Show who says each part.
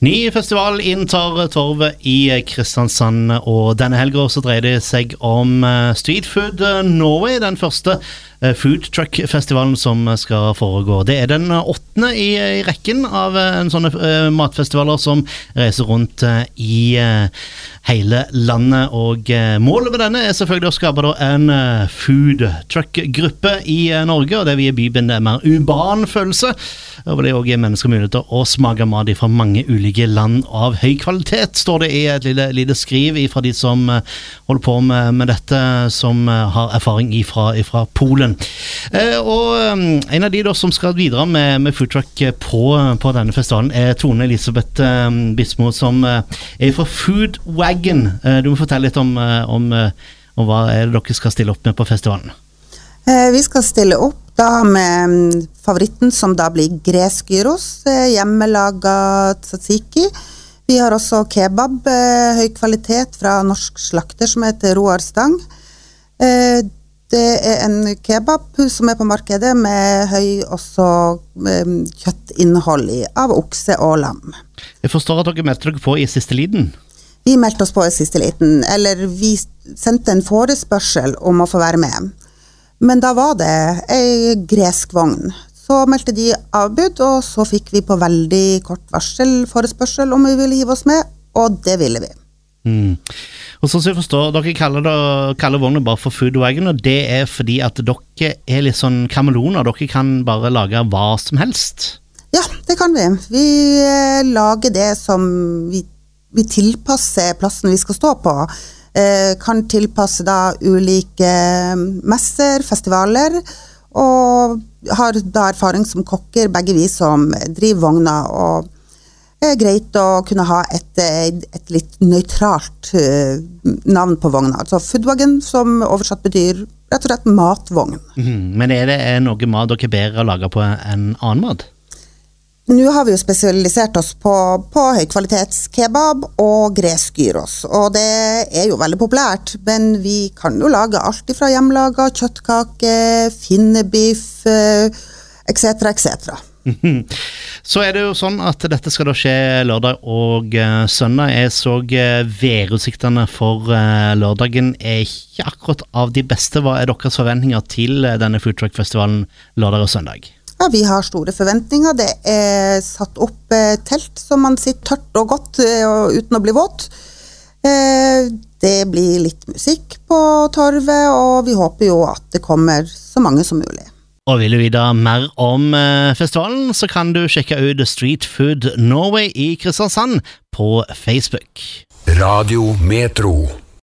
Speaker 1: Ny festival inntar torvet i Kristiansand, og denne helga dreier det seg om eh, Street Food Norway, den første eh, food truck-festivalen som skal foregå. Det er den åttende i, i rekken av eh, en sånne uh, matfestivaler som reiser rundt i hele landet. Og målet med denne er selvfølgelig å skape en food truck-gruppe i Norge, og det vil gi byen en mer urban følelse. Og det gir mennesker mulighet til å smake mat fra mange ulike land av høy kvalitet, står det i et lite, lite skriv fra de som eh, holder på med, med dette, som eh, har erfaring fra Polen. Eh, og en av de da som skal bidra med, med foodtruck på, på, denne festivalen, er Tone Elisabeth Bismo, som er fra Foodwagon. Du må fortelle litt om, om, om hva er dere skal stille opp med på festivalen.
Speaker 2: Vi skal stille opp da med mm, favoritten som da blir gresk gyros, eh, hjemmelaga tzatziki. Vi har også kebab, eh, høy kvalitet fra norsk slakter som heter Roar Stang. Det er en kebab som er på markedet med høy også kjøttinnhold i, av okse og lam.
Speaker 1: Jeg forstår at dere meldte dere på i siste liten?
Speaker 2: Vi meldte oss på i siste liten. Eller vi sendte en forespørsel om å få være med. Men da var det ei gresk vogn. Så meldte de avbud, og så fikk vi på veldig kort varsel forespørsel om vi ville hive oss med, og det ville vi.
Speaker 1: Mm. Og sånn som jeg forstår, Dere kaller, det, kaller vognen bare for food wagon, og det er fordi at dere er litt sånn kameleoner. Dere kan bare lage hva som helst?
Speaker 2: Ja, det kan vi. Vi eh, lager det som vi, vi tilpasser plassen vi skal stå på. Eh, kan tilpasse da ulike eh, messer, festivaler, og har da erfaring som kokker, begge vi som driver vogna. og greit å kunne ha et, et litt nøytralt uh, navn på vogna. Altså Foodwagon, som oversatt betyr rett og slett matvogn.
Speaker 1: Mm, men er det noe mat dere bedre lage på enn annen mat?
Speaker 2: Nå har vi jo spesialisert oss på, på høykvalitetskebab og gresk gyros, og det er jo veldig populært. Men vi kan jo lage alt fra hjemmelaga kjøttkake, finnebiff etc., etc.
Speaker 1: Så er det jo sånn at dette skal da skje lørdag og uh, søndag. Jeg så uh, værutsiktene for uh, lørdagen er ikke akkurat av de beste. Hva er deres forventninger til denne foodtruck-festivalen lørdag og søndag?
Speaker 2: Ja, Vi har store forventninger. Det er satt opp eh, telt som man sitter tørt og godt eh, uten å bli våt. Eh, det blir litt musikk på torvet, og vi håper jo at det kommer så mange som mulig.
Speaker 1: Og vil du vite mer om eh, festivalen, så kan du sjekke ut Street Food Norway i Kristiansand på Facebook. Radio Metro.